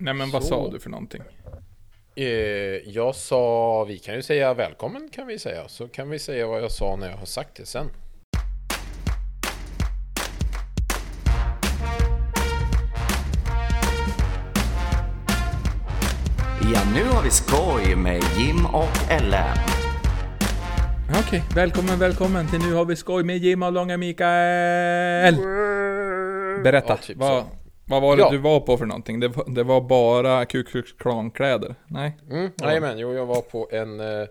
Nej men vad Så. sa du för någonting? Eh, jag sa, vi kan ju säga välkommen kan vi säga. Så kan vi säga vad jag sa när jag har sagt det sen. Ja, nu har vi skoj med Jim och Ellen. Okej, välkommen, välkommen till Nu har vi skoj med Jim och Långa Mikael! Berätta, Ja, typ vad, så. Vad var det Ja. du var på för någonting? Det var, det var bara Ku Klux Klan-kläder? Nej? Mm, jajamän, jo jag var på en eh,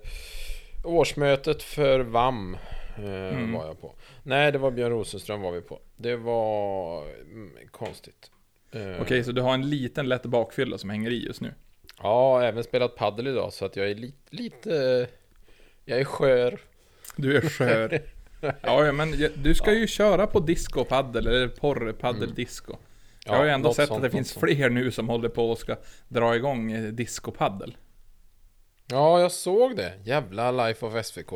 årsmötet för VAM. Eh, var jag på. Nej, det var Björn Rosenström var vi på. Det var mm, konstigt. Eh, Okej, så du har en liten lätt bakfylla som hänger i just nu? Ja, även spelat paddel idag så att jag är lite, lite jag är skör. Du är skör. ja, men jag- du ska ju köra på disco-paddel, eller porr-paddel-disco. Jag har ju ändå sett sånt, att det finns sånt. fler nu som håller på och ska dra igång eh, disco-paddel. Ja, jag såg det. Jävla Life of SVK.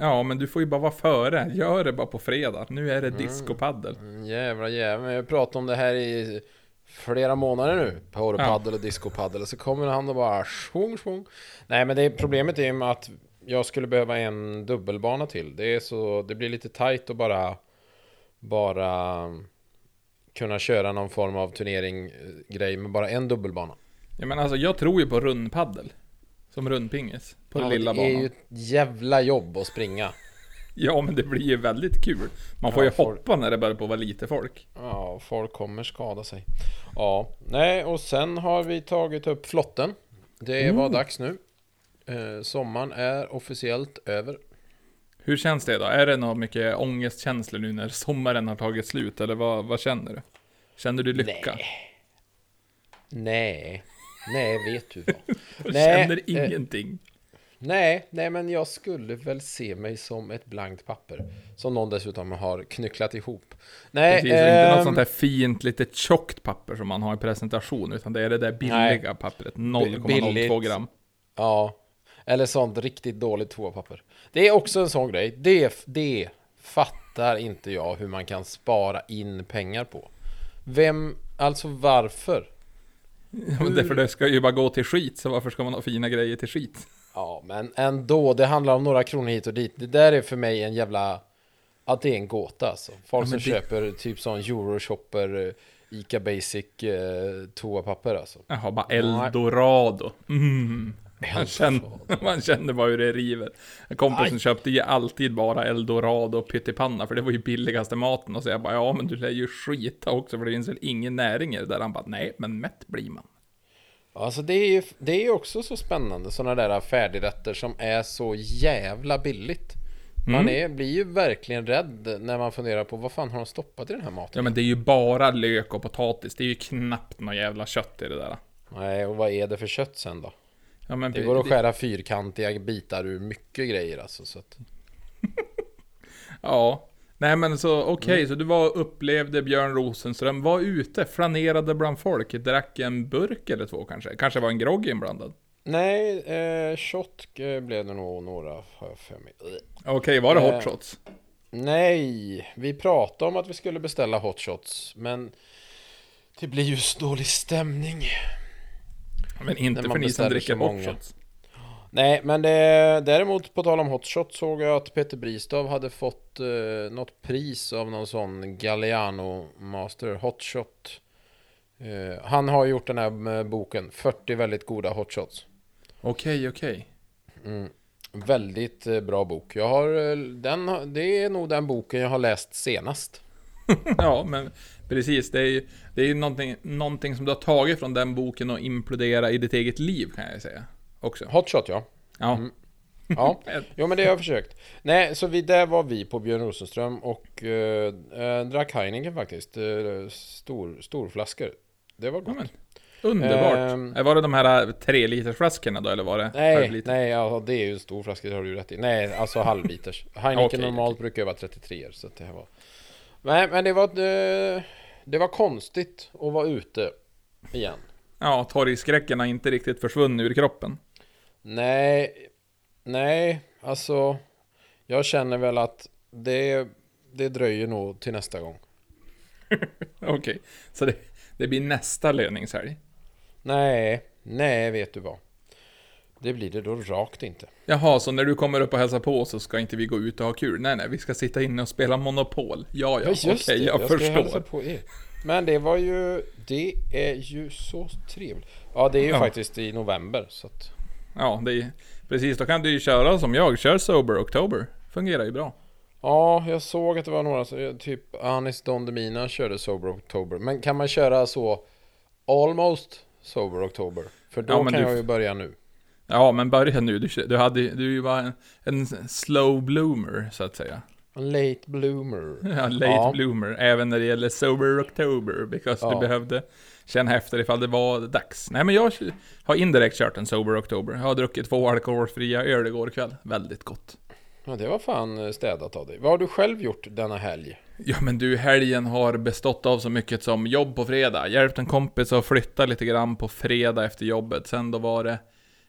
Ja, men du får ju bara vara före. Gör det bara på fredag. Nu är det disco-paddel. Mm, Jävla jävla. Jag pratat om det här i flera månader nu. Porrpaddel och discopaddel. Så kommer han och bara svung svung. Nej men det problemet är ju att jag skulle behöva en dubbelbana till. Det är så, det blir lite tight att bara bara kunna köra någon form av turnering eh, grej med bara en dubbelbana. Ja, men alltså jag tror ju på rundpaddel. Som rundpingis. På den lilla det är banan. ju ett jävla jobb att springa. Ja, men det blir ju väldigt kul. Man får Ja, ju får- hoppa när det börjar på att vara lite folk. Ja, folk kommer skada sig. Ja, nej, och sen har vi tagit upp flotten. Det var dags nu. Eh, sommaren är officiellt över. Hur känns det då? Är det något mycket ångestkänslor nu när sommaren har tagit slut? Eller vad, vad känner du? Känner du lycka? Nej. Nej, nej, vet du vad? Jag Nej, känner eh, ingenting. Nej, nej, men jag skulle väl se mig som ett blankt papper. Som någon dessutom har knycklat ihop. Nej, Precis, och inte något ehm, sånt där fint, lite tjockt papper som man har i presentation, utan det är det där billiga pappret, 0,02 billigt. gram. Ja, eller sånt riktigt dåligt toapapper. Det är också en sån grej. Det, det fattar inte jag hur man kan spara in pengar på. Vem, alltså varför? Ja, men därför det ska ju bara gå till skit, så varför ska man ha fina grejer till skit? Ja, men ändå, det handlar om några kronor hit och dit. Det där är för mig en jävla... Att det är en gåta alltså. Folk Ja, som det- köper typ sån Euroshopper, eh, Ica Basic eh, toapapper alltså. Jaha, bara eldorado. Mm. Man känner, man känner bara hur det river. Kompisen Aj. köpte ju alltid bara eldorado och pyttipanna, för det var ju billigaste maten. Och så jag bara, ja men du lär ju skita också, för det finns väl ingen näring i det där. Han bara, nej men mätt blir man. Alltså det är ju det är också så spännande sådana där färdigrätter som är så jävla billigt. Man Mm. är, blir ju verkligen rädd när man funderar på vad fan har de stoppat i den här maten? Ja men det är ju bara lök och potatis, det är ju knappt något jävla kött i det där. Nej, och vad är det för kött sen då? Ja men Det går att skära fyrkantiga bitar ur mycket grejer alltså. Så att, Ja. Nej men så okej, Mm. så du var upplevde Björn Rosenström, var ute, flanerade bland folk, drack en burk eller två kanske? Kanske var en grogg inblandad? nej, eh, shot eh, blev det nog några har jag för mig. Okej, var det Eh, hot shots? Nej, vi pratade om att vi skulle beställa hot shots, men det blir ju så dålig stämning. Men inte för ni som dricker hot shots. Nej, men det, däremot på tal om hot shot såg jag att Peter Bristav hade fått eh, något pris av någon sån Galliano Master Hot Shot. Eh, han har gjort den här eh, boken, 40 väldigt goda hot shots. Okej, okej. Mm. Väldigt eh, bra bok. Jag har, den, det är nog den boken jag har läst senast. Ja, men precis. Det är ju det är ju någonting, någonting som du har tagit från den boken och imploderat i ditt eget liv, kan jag säga. Också. Hot shot ja. Ja. Mm. Ja, jo men det har jag försökt. Nej, så vi, där var vi på Björn Rosenström och eh, eh, drack Heineken faktiskt. Eh, stor, storflaskor. Det var Ja, gott. men, underbart. Eh, var det de här tre liters flaskorna då, eller var det nej, nej, ja, det är ju en stor flaska, det har du rätt i. Nej, alltså halvliters. Heineken Okej, normalt brukar ju vara 33 så det här var... Nej, men det var, eh, det var konstigt att vara ute igen. Ja, torgskräcken har inte riktigt försvunnit ur kroppen. Nej, nej, alltså jag känner väl att det, det dröjer nog till nästa gång. Okej, så det, det blir nästa löningshelg. Nej, nej vet du vad. Det blir det då rakt inte. Jaha, så när du kommer upp och hälsar på så ska inte vi gå ut och ha kul? Nej, nej, vi ska sitta inne och spela Monopol. Ja, ja, okej, det. jag, hälsa förstår. Men det var ju, det är ju så trevligt. Ja, det är ju Ja. faktiskt i november så att. Ja, det är precis. Då kan du ju köra som jag, kör Sober October. Fungerar ju bra. Ja, jag såg att det var några, så- typ Anis Don Demina körde Sober October. Men kan man köra så almost Sober October? För då Ja, kan du- jag ju börja nu. Ja, men börja nu. Du, du, hade, du bara en, en slow bloomer, så att säga. Late bloomer. Ja, late Ja. bloomer, även när det gäller Sober October, because Ja. du behövde känna efter ifall det var dags. Nej, men jag har indirekt kört en Sober October. Jag har druckit två alkoholfria öl igår kväll. Väldigt gott. Ja, det var fan städat av dig. Vad har du själv gjort denna helg? Ja, men du, helgen har bestått av så mycket som jobb på fredag. Hjälpt en kompis att flytta lite grann på fredag efter jobbet. Sen då var det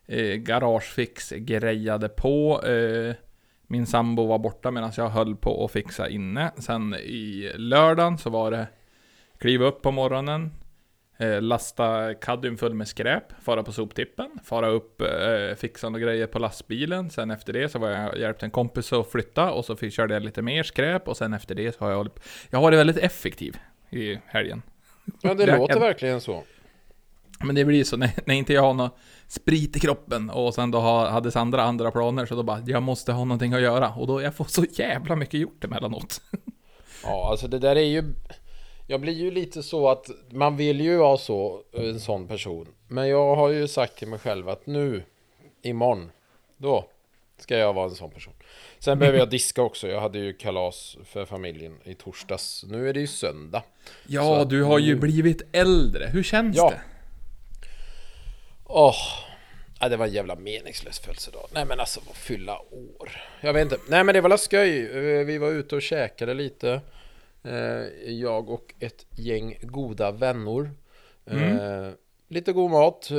eh, garagefix, grejade på. Eh, min sambo var borta medan jag höll på att fixa inne. Sen i lördagen så var det kliva upp på morgonen, eh, lasta kaddium full med skräp, fara på soptippen, fara upp, eh, fixa några grejer på lastbilen. Sen efter det så var jag hjälpt en kompis att flytta och så fick, körde jag lite mer skräp och sen efter det så har jag hållit. Jag har varit väldigt effektiv i helgen. Ja, det, låter verkligen så. Men det blir så när, när inte jag har någon sprit i kroppen och sen då ha, hade Sandra andra planer så då bara jag måste ha någonting att göra och då jag får så jävla mycket gjort emellanåt. Ja, alltså det där är ju... Jag blir ju lite så att man vill ju vara så, en sån person. Men jag har ju sagt till mig själv att nu, imorgon, då ska jag vara en sån person. Sen behöver jag diska också. Jag hade ju kalas för familjen i torsdags. Nu är det ju söndag. Ja, Så du har ju nu- blivit äldre. Hur känns Ja. det? Åh, ja, det var en jävla meningslös födelsedag. Nej men alltså, vad fylla år. Jag vet inte. Nej men det var väl skoj. Eh, Vi var ute och käkade lite. Eh, Jag och ett gäng goda vänner. Eh, Lite god mat.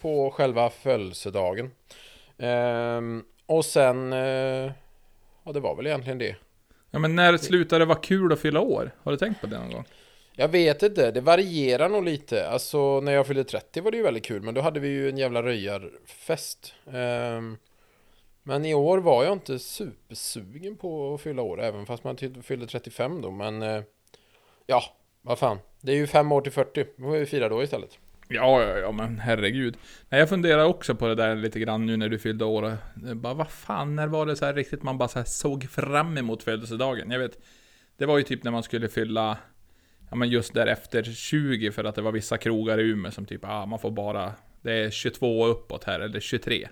På själva födelsedagen. Och sen... Ja, det var väl egentligen det. Ja, men när slutar det vara kul att fylla år? Har du tänkt på det någon gång? Jag vet inte, det varierar nog lite. Alltså när jag fyllde 30 var det ju väldigt kul, men då hade vi ju en jävla röjarfest. Um, men i år var jag inte supersugen på att fylla år, även fast man fyllde 35 då. Men uh, ja, vad fan. Det är ju fem år till 40, då får vi fira då istället. Ja, ja, ja, men herregud. Nej, jag funderar också på det där lite grann nu när du fyllde år. Eh, bara, vad fan, när var det så här riktigt man bara så här såg fram emot födelsedagen? Jag vet, det var ju typ när man skulle fylla, ja men just därefter 20 för att det var vissa krogar i Umeå som typ, ah, man får bara, det är 22 och uppåt här, eller 23.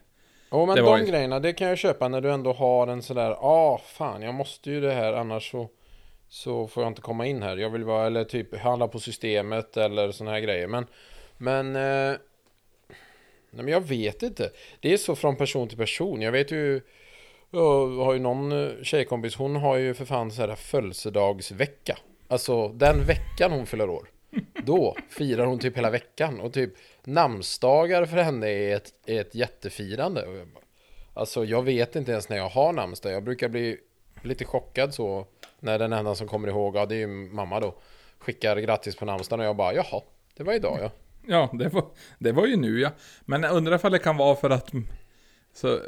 Ja men Det de ju- grejerna, det kan jag köpa när du ändå har en sådär, ah, fan jag måste ju det här annars så så får jag inte komma in här. Jag vill vara, eller typ handla på systemet eller såna här grejer. Men, men, eh, nej men jag vet inte. Det är så från person till person. Jag vet ju, jag har ju någon eh, tjejkompis, hon har ju för fan så här födelsedagsvecka. Alltså den veckan hon fyller år. Då firar hon typ hela veckan och typ namnsdagar för henne är ett, är ett jättefirande. Och jag bara, Alltså jag vet inte ens när jag har namnsdag. Jag brukar bli lite chockad så när den enda som kommer ihåg, ja det är ju mamma då, skickar grattis på namnsdagen och jag bara jaha, det var idag ja. Ja, det var, det var ju nu ja. Men jag undrar ifall det kan vara för att så eh,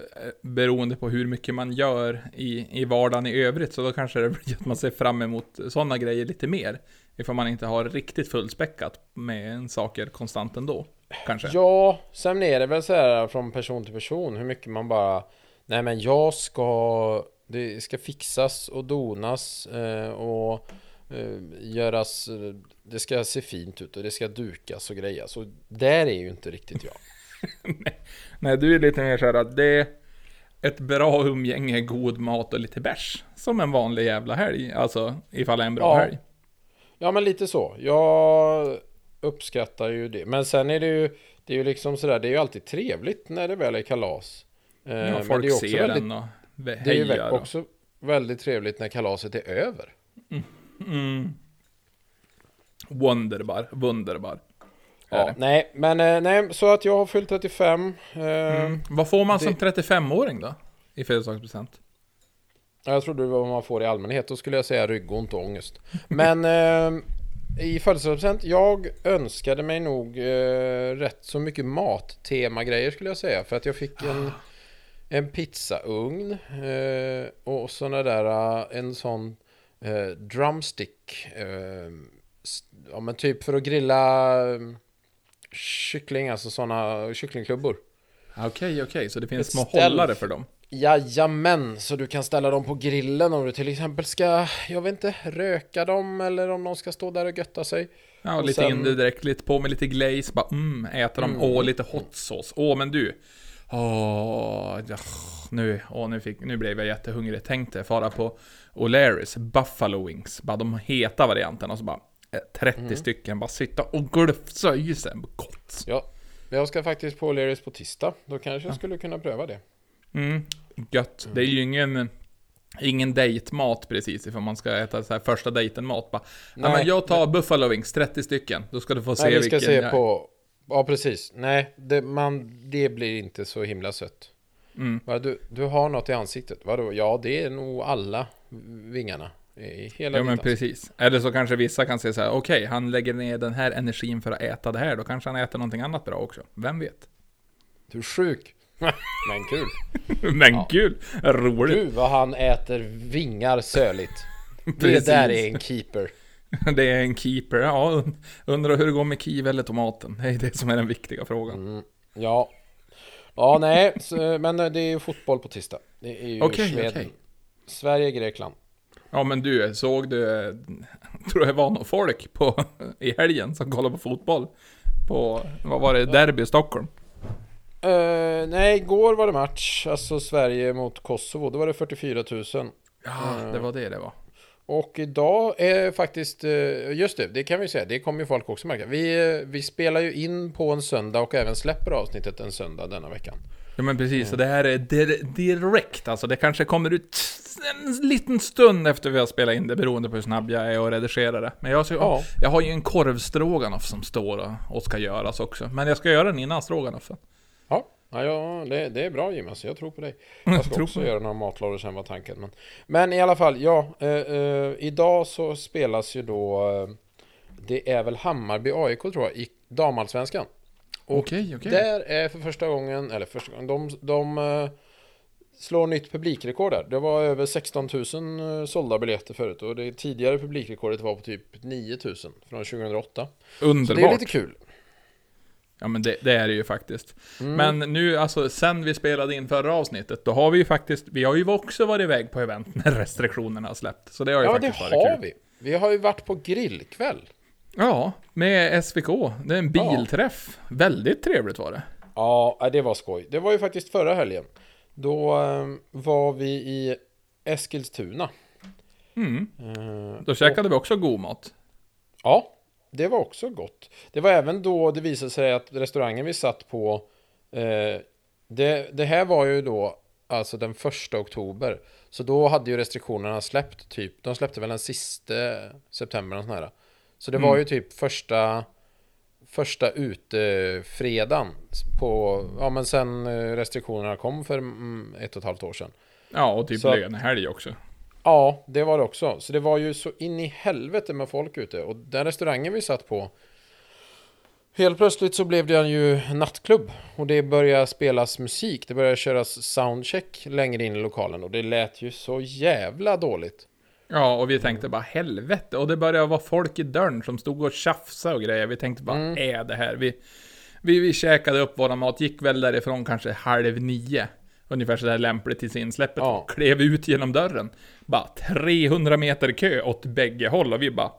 beroende på hur mycket man gör i, i vardagen i övrigt så då kanske det blir att man ser fram emot sådana grejer lite mer. Ifall man inte har riktigt fullspäckat med en saker konstant ändå. Kanske. Ja, sen är det väl så här från person till person hur mycket man bara Nej men jag ska Det ska fixas och donas eh, och eh, göras eh, Det ska se fint ut och det ska dukas och grejas och där är ju inte riktigt jag Nej, du är lite mer såhär att det är ett bra umgänge, god mat och lite bärs. Som en vanlig jävla helg. Alltså, ifall det är en bra Ja. helg. Ja men lite så. Jag uppskattar ju det. Men sen är det ju Det är ju liksom sådär Det är ju alltid trevligt när det väl är kalas. Eh, Ja, men folk det är också ser väldigt, den och Det är ju hejar. också väldigt trevligt när kalaset är över. Mm. Wonderbar, wunderbar. Ja, nej, men eh, nej, så att jag har fyllt 35. Eh, Mm. Vad får man som det- 35-åring då? I födelsedagspresent? Jag trodde det var vad man får i allmänhet. Då skulle jag säga ryggont och ångest. Men eh, i födelsedagspresent, jag önskade mig nog eh, rätt så mycket mattema-grejer skulle jag säga. För att jag fick en, en pizzaugn eh, och sådana där, eh, en sån drumstick. Ja men typ för att grilla kyckling, alltså sådana kycklingklubbor. Okej, okej, så det finns Ett små ställ. hållare för dem. Jajamän, så du kan ställa dem på grillen om du till exempel ska, jag vet inte, röka dem eller om de ska stå där och götta sig. Ja, Och lite sen- indirekt, lite på med lite glaze, bara mm, äta dem, Mm. åh, lite hot sauce. Åh, men du. Åh, ja, nu, åh, nu, fick, nu blev jag jättehungrig. Tänkte fara på O'Larrys Buffalo Wings, bara de heta varianterna, och så bara 30 Mm. stycken, bara sitta och glufsa i sig. Gott. Ja, jag ska faktiskt på O'Learys på tisdag. Då kanske jag skulle kunna pröva det. Mm, gött. Det är ju ingen, ingen dejtmat precis, ifall man ska äta så här första dejten-mat. Bara, Nej, men jag tar Buffalo Wings, 30 stycken. Då ska du få se Nej, vi ska vilken se på... Ja, precis. Nej, det, man, det blir inte så himla sött. Mm. Du, du har något i ansiktet. Vadå? Ja, det är nog alla vingarna. I hela Ja men ansikte. precis. Eller så kanske vissa kan säga så här: okej, han lägger ner den här energin för att äta det här, då kanske han äter någonting annat bra också. Vem vet? Du är sjuk. Men kul. Men Ja. kul! Roligt! Gud vad han äter vingar söligt. Det där är en keeper. Det är en keeper, ja. und- Undrar hur det går med kiwi eller tomaten. Det är det som är den viktiga frågan. Mm, ja. Ja, nej, men det är ju fotboll på tisdag. Det är ju Okej, Sweden. okej. Sverige-Grekland. Ja men du, såg du, tror jag det var någon folk på, i helgen som kollade på fotboll? På, vad var det, derby i Stockholm? Eh, nej, igår var det match. Alltså Sverige mot Kosovo. Då var det 44 000. Ja, Mm. det var det det var. Och idag är faktiskt, eh, just det, det kan vi säga, det kommer ju folk också märka. Vi, eh, vi spelar ju in på en söndag och även släpper avsnittet en söndag denna veckan. Ja men precis, så det här är dir- direkt alltså. Det kanske kommer ut en liten stund efter vi har spelat in det, beroende på hur snabb jag är och redigera det. Men jag, så, Ja. jag har ju en korvstroganoff som står och, ska göras också. Men jag ska göra den innan stroganoffen. Ja, ja, ja det, det är bra Jim, alltså, jag tror på dig. Jag ska Tror också göra några matlådor sen var tanken. Men, men i alla fall, ja, eh, eh, idag så spelas ju då, eh, det är väl Hammarby AIK tror jag, i damallsvenskan. Och Okej, okej. Där är för första gången, eller första gången, de, de eh, slår nytt publikrekord där. Det var över 16 000 eh, sålda biljetter förut och det tidigare publikrekordet var på typ 9 000 från 2008. Så det är Underbart. lite kul. Ja men det, det är det ju faktiskt. Mm. Men nu, alltså sen vi spelade in förra avsnittet, då har vi ju faktiskt, vi har ju också varit iväg på event när restriktionerna har släppt. Så det har ju Ja, det faktiskt varit har kul. vi. Vi har ju varit på grillkväll. Ja, med SVK. Det är en Ja. bilträff. Väldigt trevligt var det. Ja, det var skoj. Det var ju faktiskt förra helgen. Då eh, var vi i Eskilstuna. Mm. Eh, Då käkade vi också god mat. Ja, det var också gott. Det var även då det visade sig att restaurangen vi satt på, eh, det, det här var ju då alltså den första oktober. Så då hade ju restriktionerna släppt typ, de släppte väl den sista september och sån här. Så det var Mm. ju typ första, första utefredagen på, ja men sen eh, restriktionerna kom för mm, ett och ett halvt år sedan. Ja, och typ Så att- lönehelg också. Ja, det var det också. Så det var ju så in i helvete med folk ute. Och den restaurangen vi satt på Helt plötsligt så blev det ju nattklubb och det började spelas musik. Det började köras soundcheck längre in i lokalen och det lät ju så jävla dåligt. Ja, och vi tänkte bara helvete. Och det började vara folk i dörren som stod och tjafsade och grejer. Vi tänkte bara, Mm. är det här? Vi, vi, vi käkade upp våran mat, gick väl därifrån kanske halv nio. Ungefär sådär lämpligt till insläppet. Ja. Och klev ut genom dörren. Bara 300 meter kö åt bägge håll och vi bara,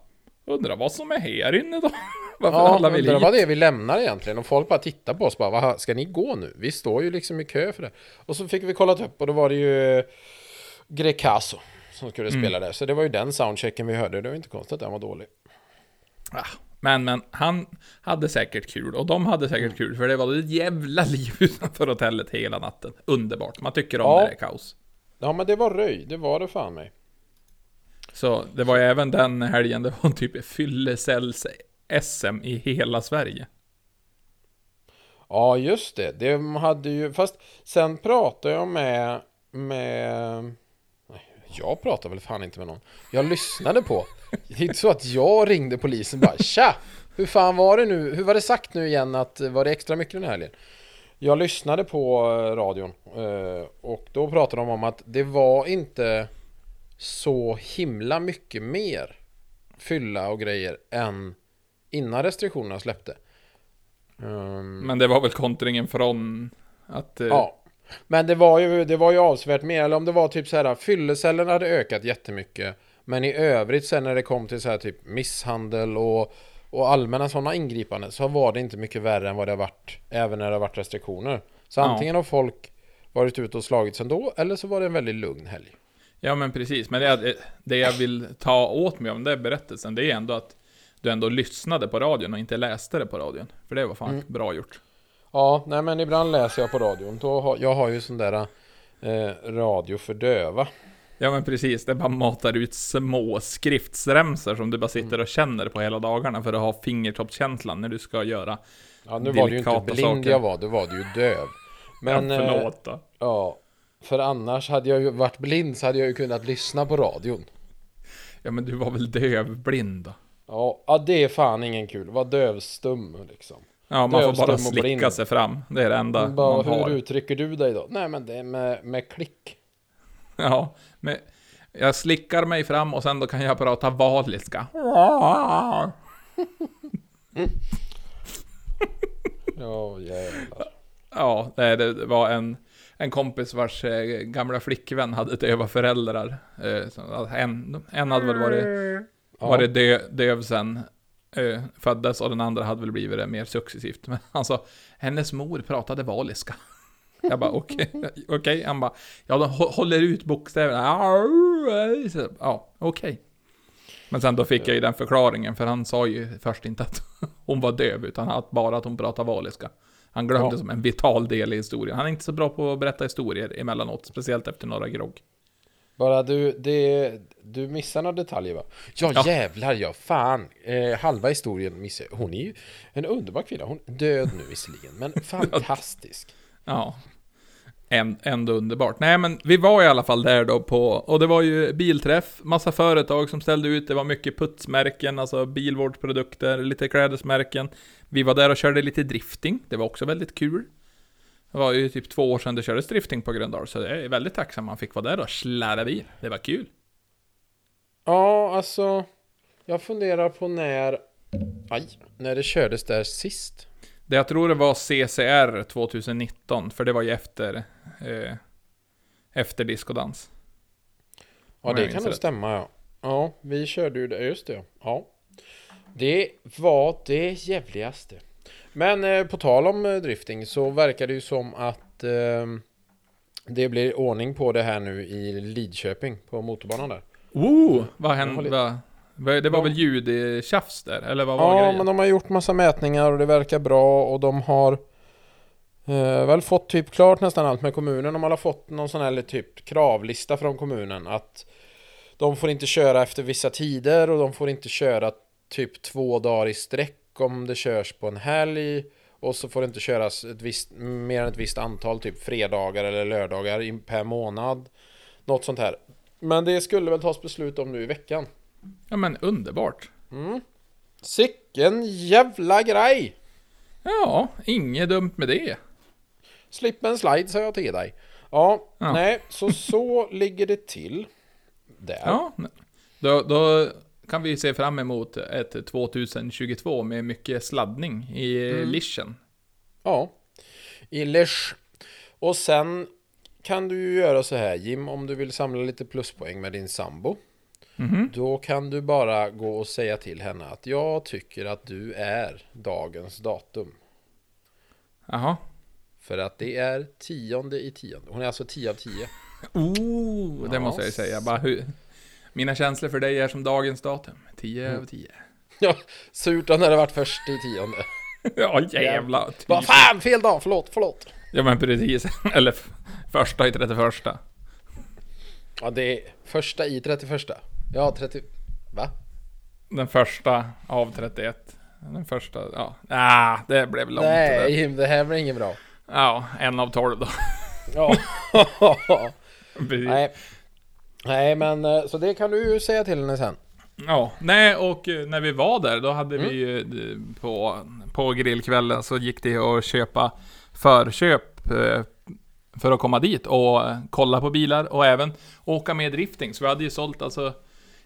undrar vad som är här inne då? Varför Ja, alla vill undrar vad det är vi lämnar egentligen. Och folk bara tittar på oss bara, vad ska ni gå nu? Vi står ju liksom i kö för det. Och så fick vi kolla upp och då var det ju eh, Grecaso som skulle Mm. spela där. Så det var ju den soundchecken vi hörde. Det var inte konstigt att den var dålig. Ah, Men, men, han hade säkert kul och de hade Mm. säkert kul för det var ett jävla liv utanför hotellet hela natten. Underbart, man tycker om Ja. när det är kaos. Ja, men det var röj. Det var det fan mig. Så det var ju även den helgen det var typ fyllecells-SM i hela Sverige. Ja, just det. De hade ju, fast sen pratade jag med, med, Jag pratar väl fan inte med någon. Jag lyssnade på. Det är inte så att jag ringde polisen bara Tja! Hur fan var det nu? Hur var det sagt nu igen att var det extra mycket den här helgen? Jag lyssnade på eh, radion eh, och då pratade de om att det var inte så himla mycket mer fylla och grejer än innan restriktionerna släppte. Um, Men det var väl kontringen från att... eh, Ja. Men det var ju, det var ju avsevärt mer, eller om det var typ så här, fyllecellerna hade ökat jättemycket. Men i övrigt sen när det kom till så här typ misshandel och, och allmänna sådana ingripanden så var det inte mycket värre än vad det har varit, även när det har varit restriktioner. Så Ja. antingen har folk varit ute och slagits ändå, eller så var det en väldigt lugn helg. Ja men precis, men det, det jag vill ta åt mig om den berättelsen, det är ändå att du ändå lyssnade på radion och inte läste det på radion. För det var fan Mm. bra gjort. Ja, nej men ibland läser jag på radion. Då har, jag har ju sån där eh, radio för döva. Ja men precis, det bara matar ut små skriftsremsor som du bara Mm. sitter och känner på hela dagarna för att ha fingertoppskänslan när du ska göra. Ja, nu var det ju inte blind saker. jag var, då var det ju döv. Men, ja, eh, förlåt då. Ja, för annars hade jag ju varit blind så hade jag ju kunnat lyssna på radion. Ja men du var väl dövblind då? Ja, ja det är fan ingen kul. Var dövstum liksom. Ja, man får bara slicka sig fram. Det är det enda Bara, man hur har. uttrycker du dig då? Nej men det är med, med klick. Ja, men jag slickar mig fram och sen då kan jag prata valiska. Ja jävlar. Ja, det, var en, en kompis vars eh, gamla flickvän hade döva föräldrar. Eh, en, en hade väl varit, varit dö, döv sen eh, föddes och den andra hade väl blivit det mer successivt. Men alltså, hennes mor pratade valiska. Jag bara okej, okej. Han bara, ja de hå- håller ut bokstäverna. Ja, okej. Men sen då fick jag ju den förklaringen, för han sa ju först inte att hon var döv, utan att bara att hon pratade valiska. Han glömde Ja. som en vital del i historien. Han är inte så bra på att berätta historier emellanåt, speciellt efter några grogg. Bara du, det, du missar några detaljer va? Ja, Ja. jävlar ja, fan. Eh, halva historien missar jag. Hon är ju en underbar kvinna. Hon är död nu visserligen, men fantastisk. Ja. Än- Ändå underbart. Nej men vi var i alla fall där då på, och det var ju bilträff, massa företag som ställde ut, det var mycket putsmärken, alltså bilvårdsprodukter, lite klädesmärken. Vi var där och körde lite drifting, det var också väldigt kul. Det var ju typ två år sedan det kördes drifting på Gröndal, så jag är väldigt tacksam man fick vara där och sladda bil. Det var kul. Ja, alltså. Jag funderar på när... Aj, när det kördes där sist. Det jag tror det var CCR 2019, för det var ju efter, eh, efter discodans. Ja, det kan nog stämma ja. Ja, vi körde ju det, just det. Ja. Det var det jävligaste. Men eh, på tal om eh, drifting så verkar det ju som att eh, det blir ordning på det här nu i Lidköping på motorbanan där. Oh, vad hände? Vad, det var väl ljudtjafs där, eller vad var Ja, grejen? men de har gjort massa mätningar och det verkar bra och de har eh, väl fått typ klart nästan allt med kommunen. De har fått någon sån här typ kravlista från kommunen att de får inte köra efter vissa tider och de får inte köra typ två dagar i sträck om det körs på en helg och så får det inte köras ett visst, mer än ett visst antal typ fredagar eller lördagar per månad. Något sånt här. Men det skulle väl tas beslut om nu i veckan. Ja men underbart. Mm. Sicken jävla grej! Ja, inget dumt med det. Slipp en slide sa jag till dig. Ja, Ja. nej, så så ligger det till. Där. Ja, då, då kan vi se fram emot ett 2022 med mycket sladdning i Mm. Lischen. Ja. Illers. Och sen kan du ju göra så här Jim, om du vill samla lite pluspoäng med din sambo. Mhm. Då kan du bara gå och säga till henne att jag tycker att du är dagens datum. Jaha. För att det är tionde i tionde. Hon är alltså 10 av 10. Oh, det Ja, måste jag ju säga. Bara hur, mina känslor för dig är som dagens datum. 10 Mm. av 10. Ja, surt när det varit först i tionde. Ja, jävla typ. Vad fan, fel dag, förlåt, förlåt. Ja men precis. Eller första i 31. Ja, det är första i 31. Ja, 30... Va? Den första av 31. Den första, ja. Ah, det blev långt Nej. Jim, det här blir inget bra. Ja, en av 12 då. Ja. Precis. Nej. Nej, men eh, så det kan du ju säga till henne sen. Ja, nej och eh, när vi var där då hade vi ju eh, på, på grillkvällen så gick det att köpa förköp för att komma dit och kolla på bilar och även åka med drifting. Så vi hade ju sålt alltså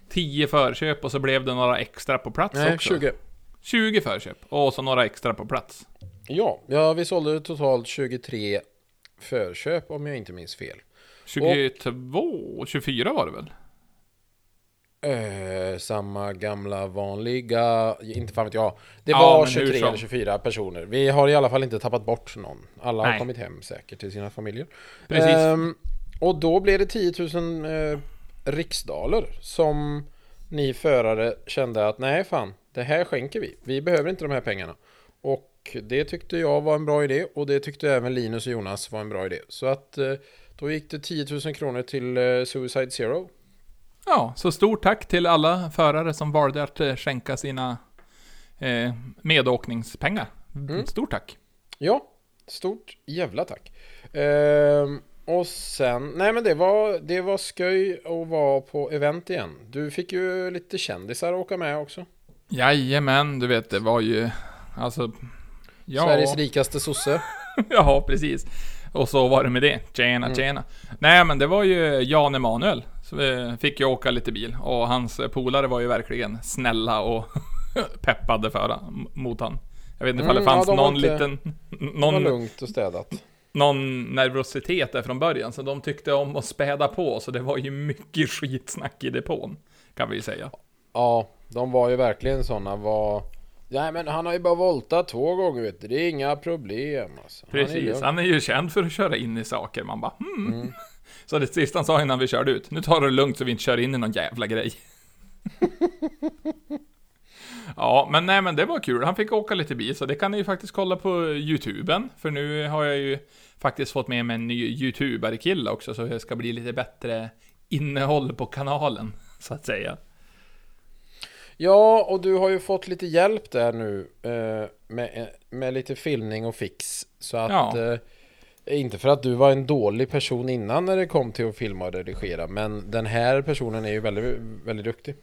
10 förköp och så blev det några extra på plats Nej, också. 20. 20 förköp och så några extra på plats. Ja, ja, vi sålde totalt 23 förköp om jag inte minns fel. 22, 24 var det väl? Eh, samma gamla vanliga, inte fan vet jag. Det Ja, var men hur 23 som. eller 24 personer. Vi har i alla fall inte tappat bort någon. Alla har Nej. kommit hem säkert till sina familjer. Precis. Ehm, och då blev det 10 000 eh, riksdaler som ni förare kände att nej fan, det här skänker vi. Vi behöver inte de här pengarna. Och det tyckte jag var en bra idé och det tyckte även Linus och Jonas var en bra idé. Så att eh, då gick det 10 000 kronor till eh, Suicide Zero. Ja, så stort tack till alla förare som valde att eh, skänka sina eh, medåkningspengar. Mm. Stort tack. Ja, stort jävla tack. Ehm, och sen, nej men det var, det var sköj att vara på event igen. Du fick ju lite kändisar åka med också. Jajamän, du vet det var ju, alltså... Ja, Sveriges rikaste sosse. ja, precis. Och så var det med det. Tjena, Mm. tjena. Nej, men det var ju Jan Emanuel. Så vi fick ju åka lite bil. Och hans polare var ju verkligen snälla och peppade för mot han. Jag vet inte Mm, det fanns ja, de någon inte- liten... Det var Någon, lugnt och städat. någon nervositet där från början. Så de tyckte om att späda på. Så det var ju mycket skitsnack i depån. Kan vi säga. Ja, de var ju verkligen sådana var... Nej men han har ju bara voltat två gånger vet du. Det är inga problem alltså. Han är Precis, han är ju känd för att köra in i saker. Man bara hmm. Mm. Så det sista han sa innan vi körde ut. Nu tar du det lugnt så vi inte kör in i någon jävla grej. ja, men nej men det var kul. Han fick åka lite bil, så det kan ni ju faktiskt kolla på YouTuben. För nu har jag ju faktiskt fått med mig en ny YouTubare-kille också, så det ska bli lite bättre innehåll på kanalen, så att säga. Ja, och du har ju fått lite hjälp där nu eh, med, med lite filmning och fix. Så att... Ja. Eh, inte för att du var en dålig person innan när det kom till att filma och redigera, men den här personen är ju väldigt, väldigt duktig.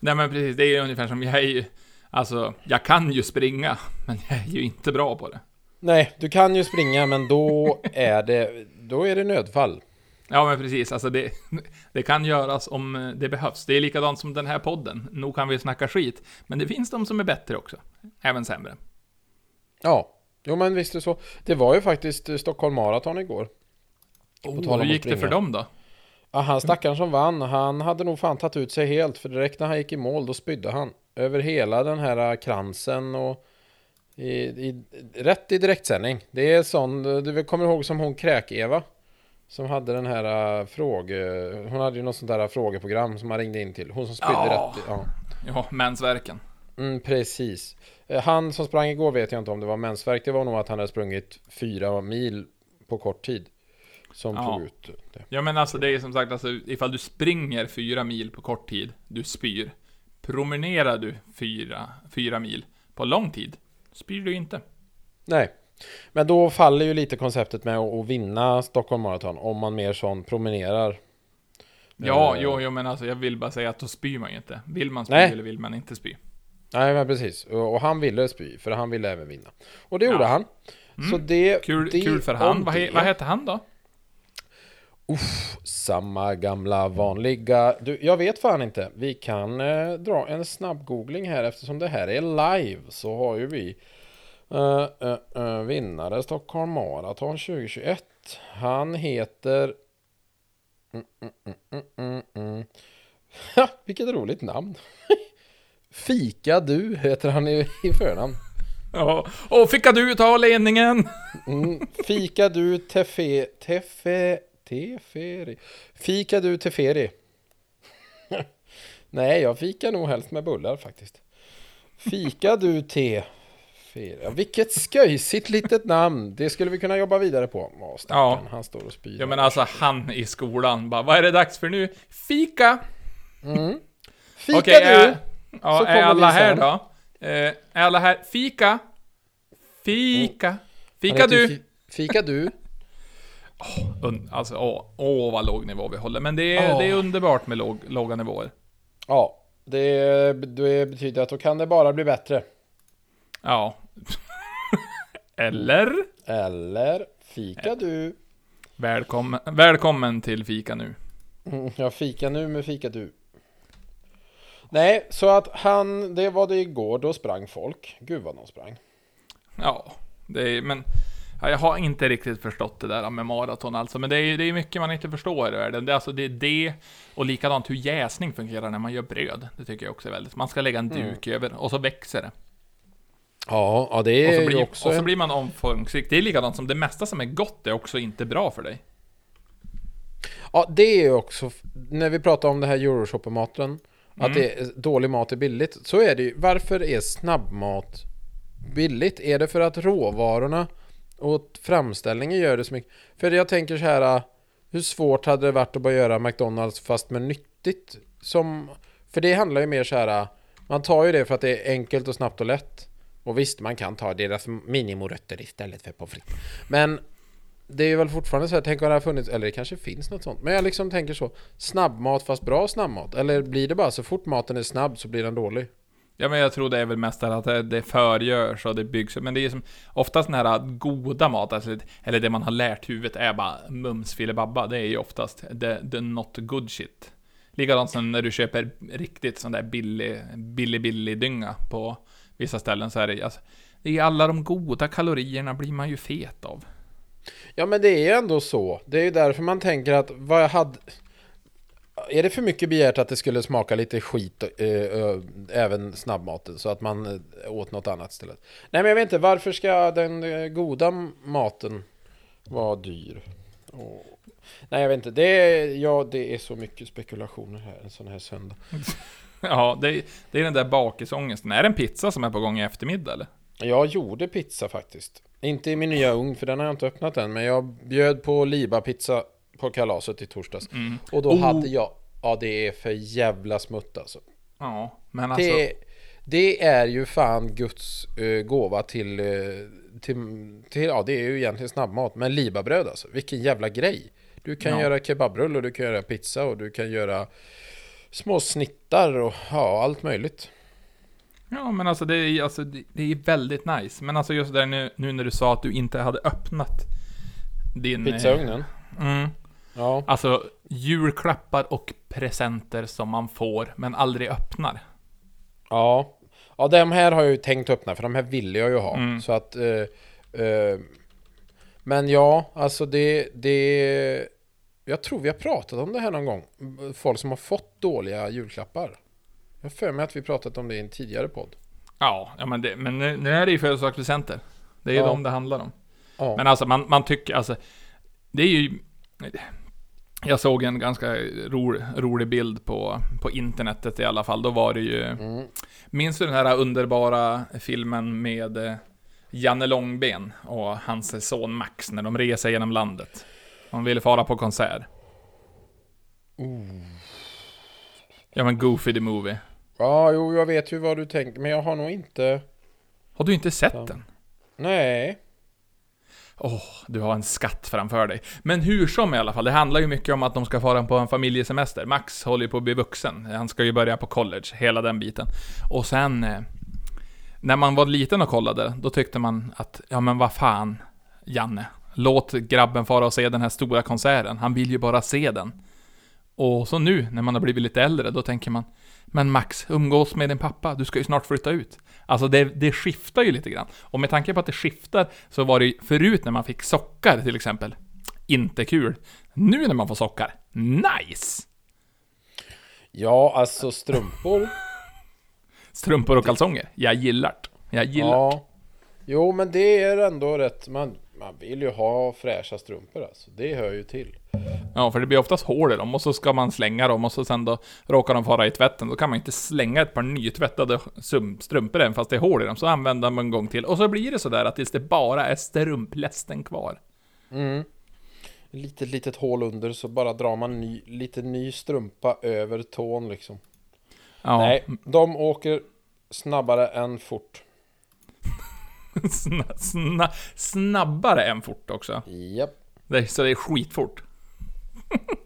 Nej men precis, det är ju ungefär som jag är ju... Alltså, jag kan ju springa, men jag är ju inte bra på det. Nej, du kan ju springa, men då är det, då är det nödfall. Ja men precis, alltså det, det kan göras om eh, det behövs. Det är likadant som den här podden. Nog kan vi snacka skit, men det finns de som är bättre också. Även sämre. Ja, jo men visst är det så. Det var ju faktiskt eh, Stockholm Marathon igår. Oh, Hur gick det för dem då? Ja, han stackaren som vann, han hade nog fan tagit ut sig helt. För direkt när han gick i mål, då spydde han. Över hela den här eh, kransen och i, i, rätt i direktsändning. Det är sån, du kommer ihåg som hon Kräk-Eva? Som hade den här uh, fråge... Hon hade ju något sånt där frågeprogram som man ringde in till. Hon som spydde Ja. rätt ja. Ja, mensvärken. Mm, precis. Eh, Han som sprang igår vet jag inte om det var mensvärk. Det var nog att han hade sprungit fyra mil på kort tid. Som Ja. tog ut det. Ja men alltså det är som sagt, alltså, ifall du springer fyra mil på kort tid, du spyr. Promenerar du fyra, fyra mil på lång tid, spyr du inte. Nej. Men då faller ju lite konceptet med att vinna Stockholm Marathon. Om man mer sån promenerar. Ja, Eh. jo, jo, men alltså jag vill bara säga att då spyr man ju inte. Vill man spy Nej. eller vill man inte spy? Nej men precis. Och han ville spy. För han ville även vinna. Och det gjorde Ja. han. Så det... Kul, det kul för han. Vad, he, vad heter han då? Samma gamla vanliga... Du, jag vet fan inte. Vi kan eh, dra en snabb googling här eftersom det här är live. Så har ju vi eh, eh, vinnare Stockholm Marathon 2021. Han heter... Mm, mm, mm, mm, mm. Ha, vilket roligt namn. Fika du heter han i, i förnamn. Ja, och fick du ta ledningen? Mm, fika du tefe, tefe, teferi. Fika du teferi. Nej, jag fikar nog helst med bullar faktiskt. Fika du te. Ja, vilket sköjsigt litet namn. Det skulle vi kunna jobba vidare på. Åh, Ja. han står och spyr. Ja men alltså han i skolan bara, vad är det dags för nu? Fika! Fika Okej, du! är, ja, Så är alla här då? Eh, är alla här? Fika! Fika! Han Fika du! fi- Fika du! un, alltså åh, åh vad låg nivå vi håller. Men det är, Ja. det är underbart med låg, låga nivåer. Ja, det, det betyder att då kan det bara bli bättre. Ja. Eller? Eller fika du. Välkommen, välkommen till Fika nu. Mm, Jag fika nu med fika du. Nej, så att han, det var det igår, då sprang folk. Gud vad de sprang. Ja, det är, men ja, jag har inte riktigt förstått det där med maraton alltså. Men det är, det är mycket man inte förstår i världen. Det är, alltså, det är det och likadant hur jäsning fungerar när man gör bröd. Det tycker jag också är väldigt. Man ska lägga en duk över och så växer det. Ja, ja det är ju blir, också och så blir man omfångsrik. Det är likadant som det mesta som är gott är också inte bra för dig. Ja, det är ju också, när vi pratar om det här Euroshopper-maten, att Mm. det är, dålig mat är billigt, så är det ju, varför är snabbmat billigt? Är det för att råvarorna och framställningen gör det så mycket? För jag tänker så här, hur svårt hade det varit att bara göra McDonalds fast med nyttigt? Som, för det handlar ju mer så här, man tar ju det för att det är enkelt och snabbt och lätt. Och visst, man kan ta deras minimorötter istället för pommes frites. Men det är väl fortfarande så här, tänk om det har funnits, eller det kanske finns något sånt. Men jag liksom tänker så, snabbmat fast bra snabbmat. Eller blir det bara så fort maten är snabb så blir den dålig? Ja men jag tror det är väl mest att det, det förgörs och det byggs upp. Men det är som oftast den här goda mat, alltså, eller det man har lärt huvudet är bara mums filibabba. Det är ju oftast the, the not good shit. Likadant som när du köper riktigt sån där billig, billig, billig dynga på vissa ställen så är det alltså, det är alla de goda kalorierna blir man ju fet av. Ja men det är ju ändå så. Det är ju därför man tänker att vad jag hade... Är det för mycket begärt att det skulle smaka lite skit eh, eh, även snabbmaten så att man eh, åt något annat istället? Nej men jag vet inte, varför ska den eh, goda maten vara dyr? Åh. Nej jag vet inte, det är, ja, det är så mycket spekulationer här en sån här söndag. Ja, det, är- det är den där bakisångesten. Är det en pizza som är på gång i eftermiddag eller? Jag gjorde pizza faktiskt. Inte i min nya ugn, för den har jag inte öppnat än. Men jag bjöd på Liba-pizza på kalaset i torsdags. Och då Oh. hade jag... Ja, det är för jävla smutt alltså. Ja, men alltså... Det, det är ju fan Guds eh, gåva till, eh, till, till... Ja, det är ju egentligen snabbmat. Men Liba-bröd alltså. Vilken jävla grej. Du kan Ja. göra kebabrull och du kan göra pizza och du kan göra små snittar och ja, allt möjligt. Ja, men alltså det är, alltså, det, det är väldigt nice. Men alltså just där nu, nu när du sa att du inte hade öppnat din... eh, Pizzaugnen. Mm. Ja. Alltså, julklappar och presenter som man får, men aldrig öppnar. Ja. Ja, de här har jag ju tänkt öppna för de här ville jag ju ha. Mm. Så att... Eh, eh, men ja, alltså det, det... Jag tror vi har pratat om det här någon gång. Folk som har fått dåliga julklappar. Jag har för mig att vi pratat om det i en tidigare podd. Ja, ja men, det, men nu, nu är det ju födelsedagspresenter. Det är ju Ja. de det handlar om. Ja. Men alltså, man, man tycker, alltså... Det är ju... Jag såg en ganska ro, rolig bild på, på internetet i alla fall. Då var det ju... Mm. Minns du den här underbara filmen med eh, Janne Långben och hans son Max när de reser genom landet? De ville fara på konsert. Ja men Goofy the Movie. ja, jo, jag vet ju vad du tänker. Men jag har nog inte... Har du inte sett Ja. den? Nej. Åh, du har en skatt framför dig. Men hur som i alla fall, det handlar ju mycket om att de ska fara på en familjesemester. Max håller ju på att bli vuxen. Han ska ju börja på college, hela den biten. Och sen... Eh, när man var liten och kollade, då tyckte man att, ja men vad fan, Janne. Låt grabben fara och se den här stora konserten. Han vill ju bara se den. Och så nu, när man har blivit lite äldre, då tänker man, men Max, umgås med din pappa, du ska ju snart flytta ut. Alltså det, det skiftar ju lite grann. Och med tanke på att det skiftar, så var det ju förut när man fick sockar till exempel, inte kul. Nu när man får sockar, nice! Ja, alltså strumpor. Strumpor och kalsonger, jag gillar det. Jag gillar det. ja. Jo, men det är ändå rätt. Man, man vill ju ha fräscha strumpor alltså. Det hör ju till. Ja, för det blir oftast hål i dem och så ska man slänga dem och så sen då råkar de fara i tvätten. Då kan man inte slänga ett par nytvättade strumpor än fast det är hål i dem. Så använder man en gång till. Och så blir det sådär att tills det bara är strumplästen kvar. Mm. Litet, litet hål under så bara drar man ny, lite ny strumpa över tån liksom. Ja, Nej, de åker snabbare än fort. sna, sna, snabbare än fort också. Japp. Är- så det är skitfort.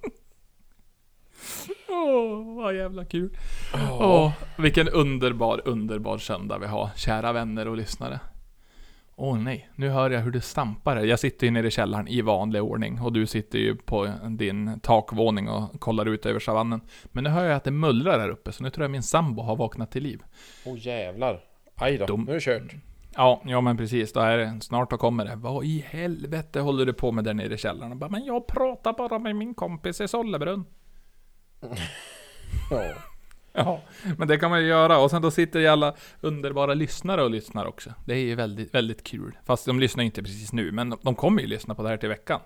Åh, vad jävla kul. Åh, vilken underbar, underbar söndag vi har, kära vänner och lyssnare. Åh nej, nu hör jag hur det stampar här. Jag sitter ju nere i källaren i vanlig ordning och du sitter ju på din takvåning och kollar ut över savannen. Men nu hör jag att det mullrar här uppe, så nu tror jag min sambo har vaknat till liv. Åh oh, jävlar. Aj då, Dum. nu är det kört. Ja, ja men precis. Då är det, snart då kommer det. Vad i helvete håller du på med där nere i källaren? Och bara, men jag pratar bara med min kompis i Sollebrunn. Ja. Ja, men det kan man ju göra. Och sen då sitter ju alla underbara lyssnare och lyssnar också. Det är ju väldigt, väldigt kul. Fast de lyssnar inte precis nu, men de, de kommer ju lyssna på det här till veckan.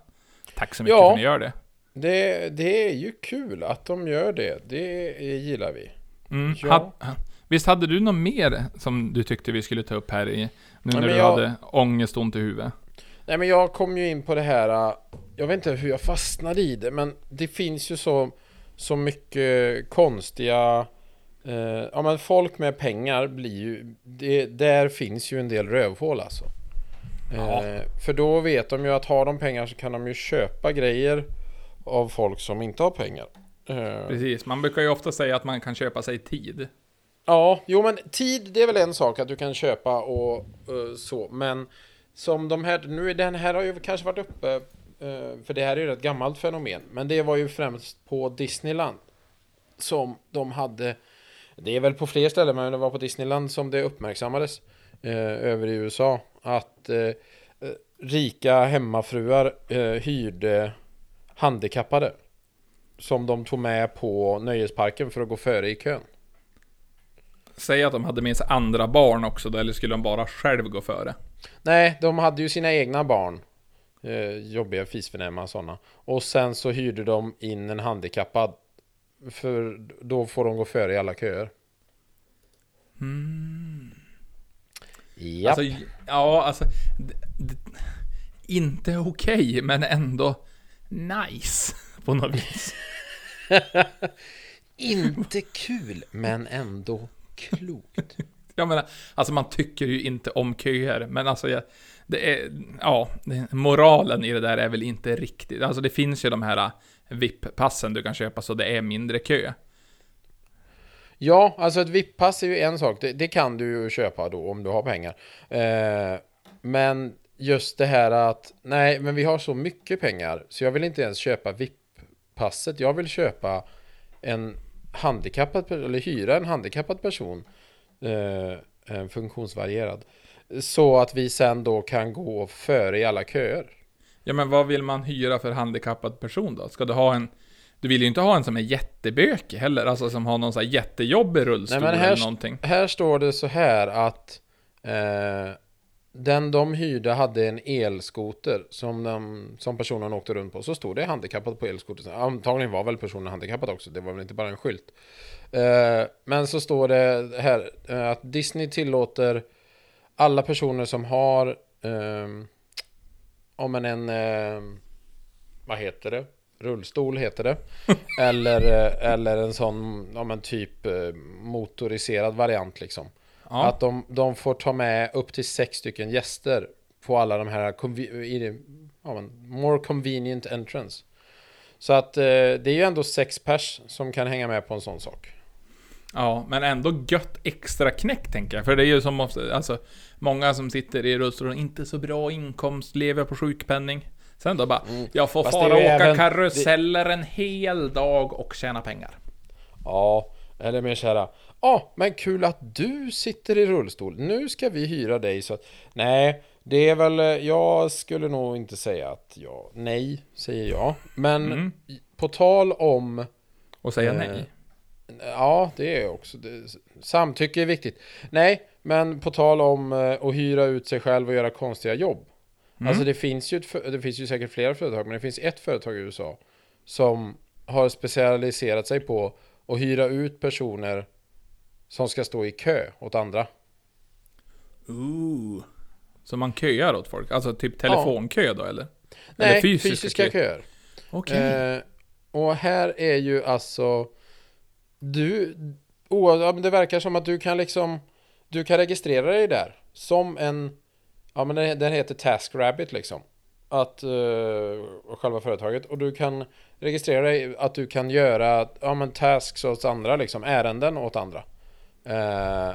Tack så mycket Ja. för att ni gör det. Det, det är ju kul att de gör det. Det gillar vi. Mm. Ja. Had, visst hade du något mer som du tyckte vi skulle ta upp här i, nu när men du jag- hade ångest och ont i huvudet? Nej men jag kom ju in på det här, äh, jag vet inte hur jag fastnade i det, men det finns ju så, så mycket konstiga, eh, ja men folk med pengar blir ju, det, där finns ju en del rövhål alltså. Ja. Eh, för då vet de ju att har de pengar så kan de ju köpa grejer av folk som inte har pengar. Eh, Precis, man brukar ju ofta säga att man kan köpa sig tid. Ja, jo men tid det är väl en sak att du kan köpa och uh, så, men som de här, nu är den här har ju kanske varit uppe, uh, för det här är ju ett gammalt fenomen, men det var ju främst på Disneyland som de hade, det är väl på fler ställen, men det var på Disneyland som det uppmärksammades uh, över i USA, att rika hemmafruar hyrde handikappade som de tog med på nöjesparken för att gå före i kön. Säg att de hade med sig andra barn också då, eller skulle de bara själv gå före? Nej, de hade ju sina egna barn. Eh, jobbiga, fisförnäma sådana. Och sen så hyrde de in en handikappad. För då får de gå före i alla köer. Mm. Japp. Alltså, ja, alltså... inte okej, men ändå nice på något vis. Inte kul, men ändå klokt. Jag menar, alltså man tycker ju inte om köer, men alltså jag, det är, ja, moralen i det där är väl inte riktigt, alltså det finns ju de här VIP-passen du kan köpa så det är mindre kö. Ja, alltså ett VIP-pass är ju en sak. Det, det kan du ju köpa då om du har pengar. Eh, men just det här att nej, men vi har så mycket pengar så jag vill inte ens köpa VIP-passet. Jag vill köpa en handikappad eller hyra en handikappad person, eh, funktionsvarierad, så att vi sen då kan gå före i alla köer. Ja men vad vill man hyra för handikappad person då? Ska du ha en, du vill ju inte ha en som är jättebökig heller, alltså som har någon sån här jättejobbig rullstol Nej, men här- eller någonting. Här står det så här att eh, den de hyrde hade en elskoter som, de, som personen åkte runt på. Så stod det handikappad på elskotern. Antagligen var väl personen handikappad också. Det var väl inte bara en skylt. Eh, men så står det här eh, att Disney tillåter alla personer som har eh, om en, en eh, vad heter det? Rullstol heter det. eller, eh, eller en sån, ja men typ motoriserad variant liksom. Ja. Att de, de får ta med upp till sex stycken gäster på alla de här det, ja, men, more convenient entrance. Så att eh, det är ju ändå sex pers som kan hänga med på en sån sak. Ja, men ändå gött extra knäck tänker jag. För det är ju som ofta, alltså, många som sitter i rullstol inte så bra inkomst, lever på sjukpenning. Sen då bara, jag får Mm. Fast fara det och åka även- karuseller en hel dag och tjäna pengar. Ja, eller mer såhär, ja, men kul att du sitter i rullstol. Nu ska vi hyra dig så att, nej, det är väl, eh, jag skulle nog inte säga att jag, nej, säger jag. Men Mm. på tal om Och säga Eh, nej. Ja, det är också det, Samtycke är viktigt Nej, men på tal om eh, att hyra ut sig själv och göra konstiga jobb Mm. Alltså det finns ju ett, det finns ju säkert flera företag Men det finns ett företag i USA Som har specialiserat sig på Att hyra ut personer Som ska stå i kö åt andra Ooh. Så man köar åt folk? Alltså typ telefonkö då eller? Nej, eller fysiska, köer Okej. Eh, och här är ju alltså Du oh, Det verkar som att du kan liksom Du kan registrera dig där Som en Ja men den, den heter TaskRabbit liksom att, uh, själva företaget och du kan registrera dig att du kan göra ja, men tasks åt andra, liksom ärenden åt andra. Eh,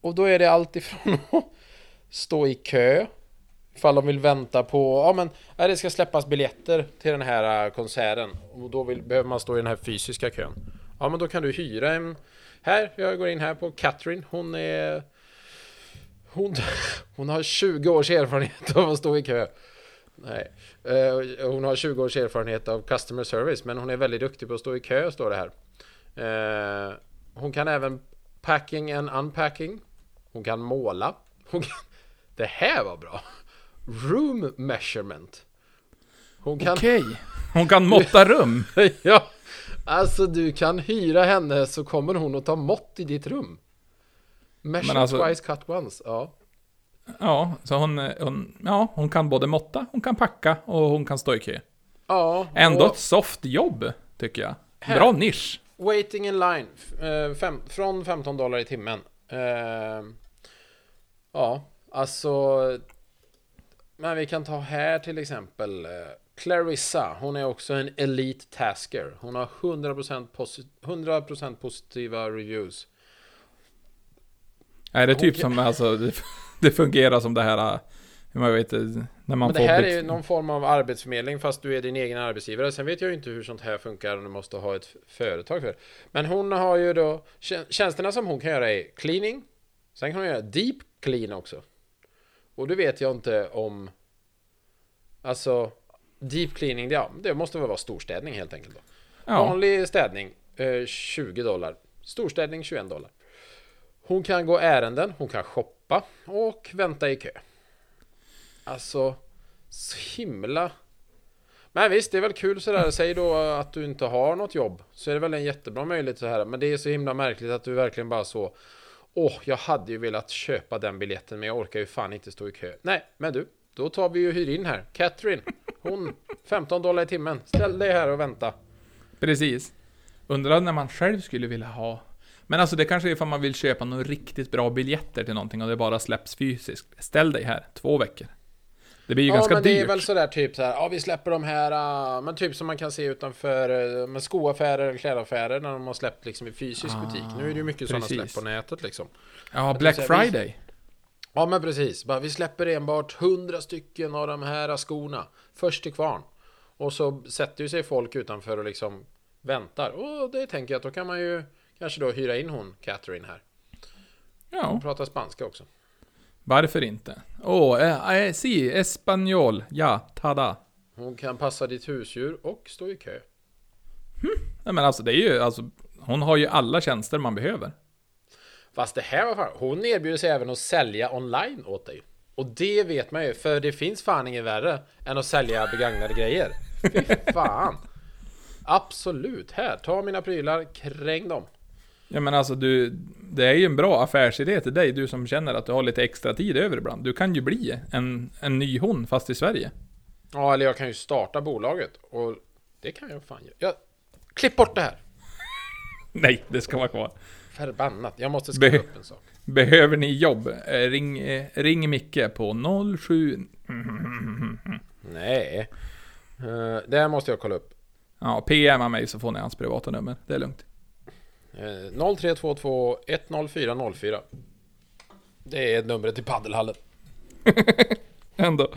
och då är det allt ifrån att stå i kö Ifall de vill vänta på, ja men ja, det ska släppas biljetter till den här eh, konserten och då vill, behöver man stå i den här fysiska kön. Ja men då kan du hyra en Här, jag går in här på Katrin, hon är hon, hon har 20 års erfarenhet av att stå i kö. Nej, eh, hon har 20 års erfarenhet av customer service, men hon är väldigt duktig på att stå i kö, står det här. Eh, hon kan även packing and unpacking. Hon kan måla. Hon kan... Det här var bra! Room measurement. Hon kan... Okej, okay. hon kan måtta rum. ja, alltså du kan hyra henne så kommer hon att ta mått i ditt rum. Measure alltså... twice, cut once. Ja. Ja, så hon, hon, ja, hon kan både måtta, hon kan packa och hon kan stå i kö. Ja. Ändå och... ett soft jobb, tycker jag. Bra nisch. Waiting in line, eh, fem, från 15 dollar i timmen. Uh, ja, alltså men vi kan ta här till exempel eh, Clarissa, hon är också en Elite Tasker. Hon har 100%, posit 100% positiva reviews. Nej, det är typ som alltså, det, det, fungerar som det här, jag vet när man Men det här är ju någon form av arbetsförmedling fast du är din egen arbetsgivare. Sen vet jag ju inte hur sånt här funkar om du måste ha ett företag för. Men hon har ju då, tjänsterna som hon kan göra är cleaning. Sen kan hon göra deep clean också. Och det vet jag inte om... Alltså, deep cleaning, ja, det måste väl vara storstädning helt enkelt då. Ja. Vanlig städning, eh, 20 dollar. Storstädning, 21 dollar. Hon kan gå ärenden, hon kan shoppa och vänta i kö. Alltså, så himla... Men visst, det är väl kul sådär. Säg då att du inte har något jobb. Så är det väl en jättebra möjlighet så här. Men det är så himla märkligt att du verkligen bara så Åh, oh, jag hade ju velat köpa den biljetten men jag orkar ju fan inte stå i kö. Nej, men du, då tar vi ju hyr in här. Catherine, hon 15 dollar i timmen. Ställ dig här och vänta. Precis. Undrar när man själv skulle vilja ha men alltså det kanske är ifall man vill köpa några riktigt bra biljetter till någonting och det bara släpps fysiskt. Ställ dig här, två veckor. Det blir ju ja, ganska dyrt. Men det är väl sådär typ så här, ja vi släpper de här, uh, men typ som man kan se utanför uh, med skoaffärer, klädaffärer när de har släppt liksom i fysisk ah, butik. Nu är det ju mycket sådana släpp på nätet liksom. Ja, Black säga, Friday. Vi, ja, men precis. Bara, vi släpper enbart 100 stycken av de här skorna. Först till kvarn. Och så sätter ju sig folk utanför och liksom väntar. Och det tänker jag att då kan man ju kanske då hyra in hon, Catherine här. Ja. Hon pratar spanska också. Varför inte? Åh, oh, eh, eh, si, espanol. Ja, tada. Hon kan passa ditt husdjur och stå i kö. Hm. Nej men alltså det är ju, alltså, hon har ju alla tjänster man behöver. Fast det här var fan, hon erbjuder sig även att sälja online åt dig. Och det vet man ju, för det finns fan inget värre än att sälja begagnade grejer. Fy fan. Absolut, här, ta mina prylar, kräng dem. Ja men alltså du, det är ju en bra affärsidé till dig, du som känner att du har lite extra tid över ibland. Du kan ju bli en, en ny hon, fast i Sverige. Ja, eller jag kan ju starta bolaget. Och det kan jag fan göra. Jag... Klipp bort det här! Nej, det ska vara kvar. Förbannat, jag måste skriva Be upp en sak. Behöver ni jobb? Eh, ring, eh, ring Micke på 07... Nej. Uh, det här måste jag kolla upp. Ja, PMa mig så får ni hans privata nummer. Det är lugnt. 0322 10404. Det är numret till paddelhallen. Ändå.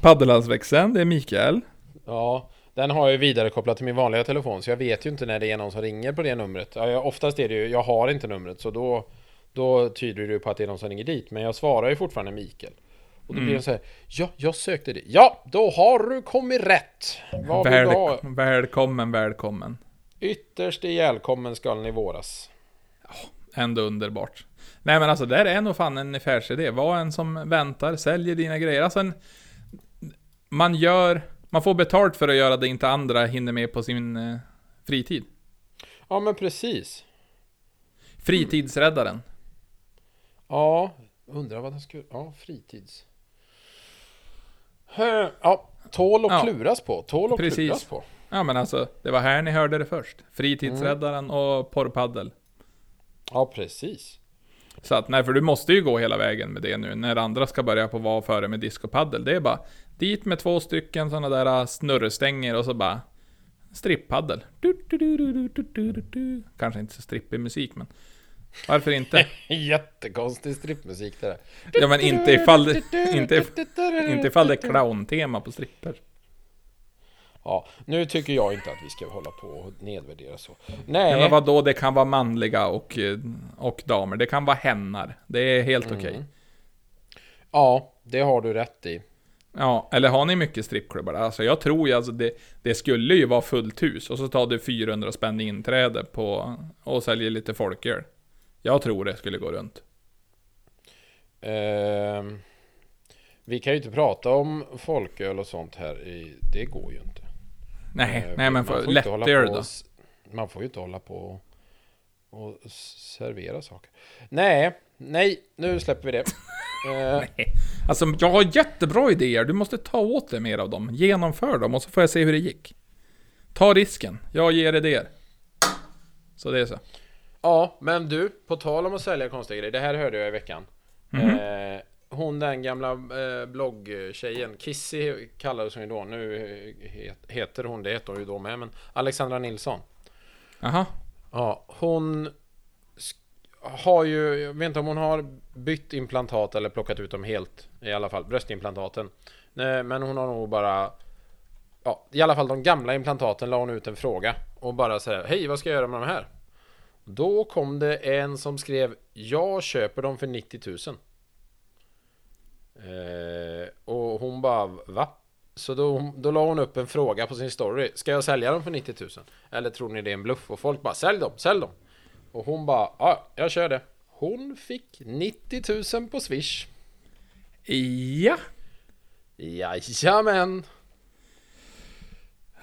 Paddelhallsväxeln, det är Mikael. Ja, den har jag vidare kopplat till min vanliga telefon, så jag vet ju inte när det är någon som ringer på det numret. Ja, oftast är det ju, jag har inte numret, så då, då tyder det ju på att det är någon som ringer dit. Men jag svarar ju fortfarande Mikael. Och då blir mm. det så här, ja, jag sökte det. Ja, då har du kommit rätt! Vad Väl, vill du ha? Välkommen, välkommen. Ytterst ihjälkommen skall ni våras. Ja, ändå underbart. Nej men alltså, där är nog fan en affärsidé. Var en som väntar, säljer dina grejer. Alltså en, man gör, man får betalt för att göra det inte andra hinner med på sin eh, fritid. Ja men precis. Fritidsräddaren. Ja, undrar vad den skulle... Ja, fritids... Ja, tål och kluras på. Tål och precis. kluras på. Ja men alltså, det var här ni hörde det först. Fritidsräddaren mm. och porrpaddel. Ja precis. Så att nej, för du måste ju gå hela vägen med det nu när andra ska börja på vad före med discopaddel. Det är bara dit med två stycken sådana där snurrestänger och så bara stripppaddel. Kanske inte så strippig musik men varför inte? Jättekonstig strippmusik det där. Ja men inte ifall det, inte, inte ifall det är clowntema på strippor. Ja, nu tycker jag inte att vi ska hålla på och nedvärdera så. Nej. Men vadå, det kan vara manliga och, eh, och damer. Det kan vara hennar. Det är helt Mm. okej. ja, det har du rätt i. Ja, eller har ni mycket strippklubbar? Alltså jag tror ju alltså det, det skulle ju vara fullt hus och så tar du 400 spänn inträde på och säljer lite folköl. Jag tror det skulle gå runt. Ehm, vi kan ju inte prata om folköl och sånt här. I, det går ju inte. Nej, Eh, nej men man för, på då. Man får ju inte hålla på och, och servera saker. Nej, nej, nu släpper vi det. Eh, Alltså jag har jättebra idéer, du måste ta åt dig mer av dem. Genomför dem och så får jag se hur det gick. Ta risken, jag ger idéer. Så det är så. ja, men du, på tal om att sälja konstiga grejer. Det här hörde jag i veckan. Mhm. Eh, hon den gamla eh, bloggtjejen, Kissy kallades hon ju då. Nu het, heter hon, det heter hon ju då med, men Alexandra Nilsson. Aha. Ja, hon har ju, jag vet inte om hon har bytt implantat eller plockat ut dem helt i alla fall, bröstimplantaten. Men hon har nog bara, ja, i alla fall de gamla implantaten la hon ut en fråga och bara säga hej vad ska jag göra med de här? Då kom det en som skrev jag köper dem för 90 000. Eh, och hon bara va? Så då, då la hon upp en fråga på sin story. Ska jag sälja dem för 90 000? Eller tror ni det är en bluff? Och folk bara sälj dem, sälj dem. Och hon bara ja, jag kör det. Hon fick 90 000 på Swish. Ja. Jajamän.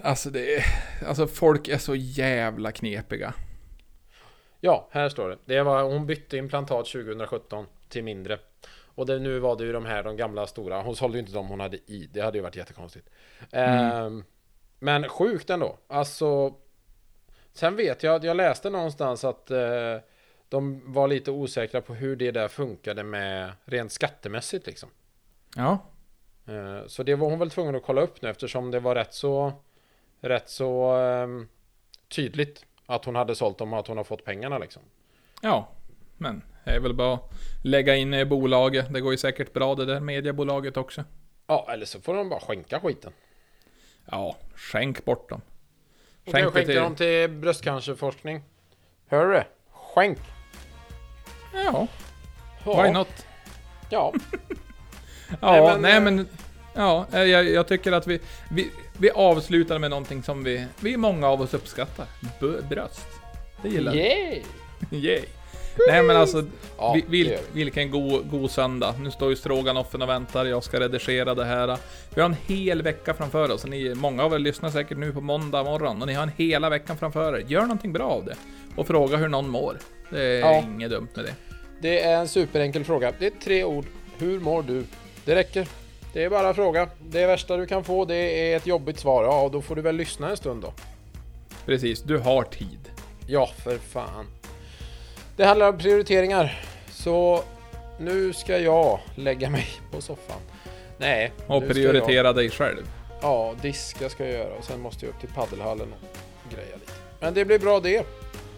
Alltså det är, alltså folk är så jävla knepiga. Ja, här står det. det var, hon bytte implantat 2017 till mindre. Och det, nu var det ju de här, de gamla stora. Hon sålde ju inte de hon hade i. Det hade ju varit jättekonstigt. Ehm, men sjukt ändå. Alltså. Sen vet jag att jag läste någonstans att eh, de var lite osäkra på hur det där funkade med rent skattemässigt liksom. Ja. Eh, Så det var hon väl tvungen att kolla upp nu eftersom det var rätt så Rätt så ehm, Tydligt Att hon hade sålt dem och att hon har fått pengarna liksom Ja. Men det är väl bara att lägga in i bolaget. Det går ju säkert bra det där mediebolaget också. Ja eller så får de bara skänka skiten Ja, skänk bort dem. Och kan Skänk skänka till... dem till bröstcancerforskning Hör du? Skänk! Ja, Ja, why not? Ja, Ja, Nej, nej men, men... eh, ja, eh, jag, jag tycker att vi, vi, vi avslutar med någonting som vi, vi många av oss uppskattar. B- bröst. Det gillar vi. yay! Yay. Nej men alltså, Ja, vi, vil, vilken god, god söndag. Nu står ju stroganoffen och väntar, jag ska redigera det här. Vi har en hel vecka framför oss. Ni, många av er lyssnar säkert nu på måndag morgon och ni har en hela veckan framför er. Gör någonting bra av det. Och fråga hur någon mår. Det är Ja. inget dumt med det. Det är en superenkel fråga Det är tre ord Hur mår du? Det räcker Det är bara att fråga Det värsta du kan få det är ett jobbigt svar Ja, då får du väl lyssna en stund då Precis, du har tid. Ja, för fan. Det handlar om prioriteringar. Så nu ska jag lägga mig på soffan. Nej, Och prioritera dig själv. Jag, ja, diska ska jag göra och sen måste jag upp till paddelhallen och greja lite. Men det blir bra det.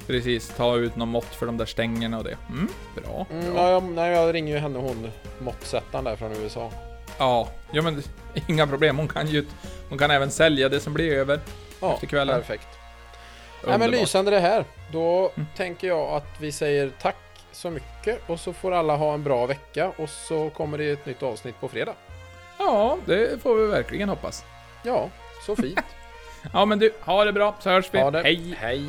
Precis, ta ut någon mått för de där stängerna och det. Mm, bra. Mm, bra. ja, jag, nej, jag ringer ju henne hon måttsättaren där från USA. Ja, ja men inga problem. Hon kan ju hon kan även sälja det som blir över. Ja, Efter kvällen. perfekt. Nej men Underbart. lysande det här. Då Mm. tänker jag att vi säger tack så mycket och så får alla ha en bra vecka och så kommer det ett nytt avsnitt på fredag. Ja, det får vi verkligen hoppas. Ja, så fint. Ja men du, ha det bra så hörs vi. Ha. Hej! Hej.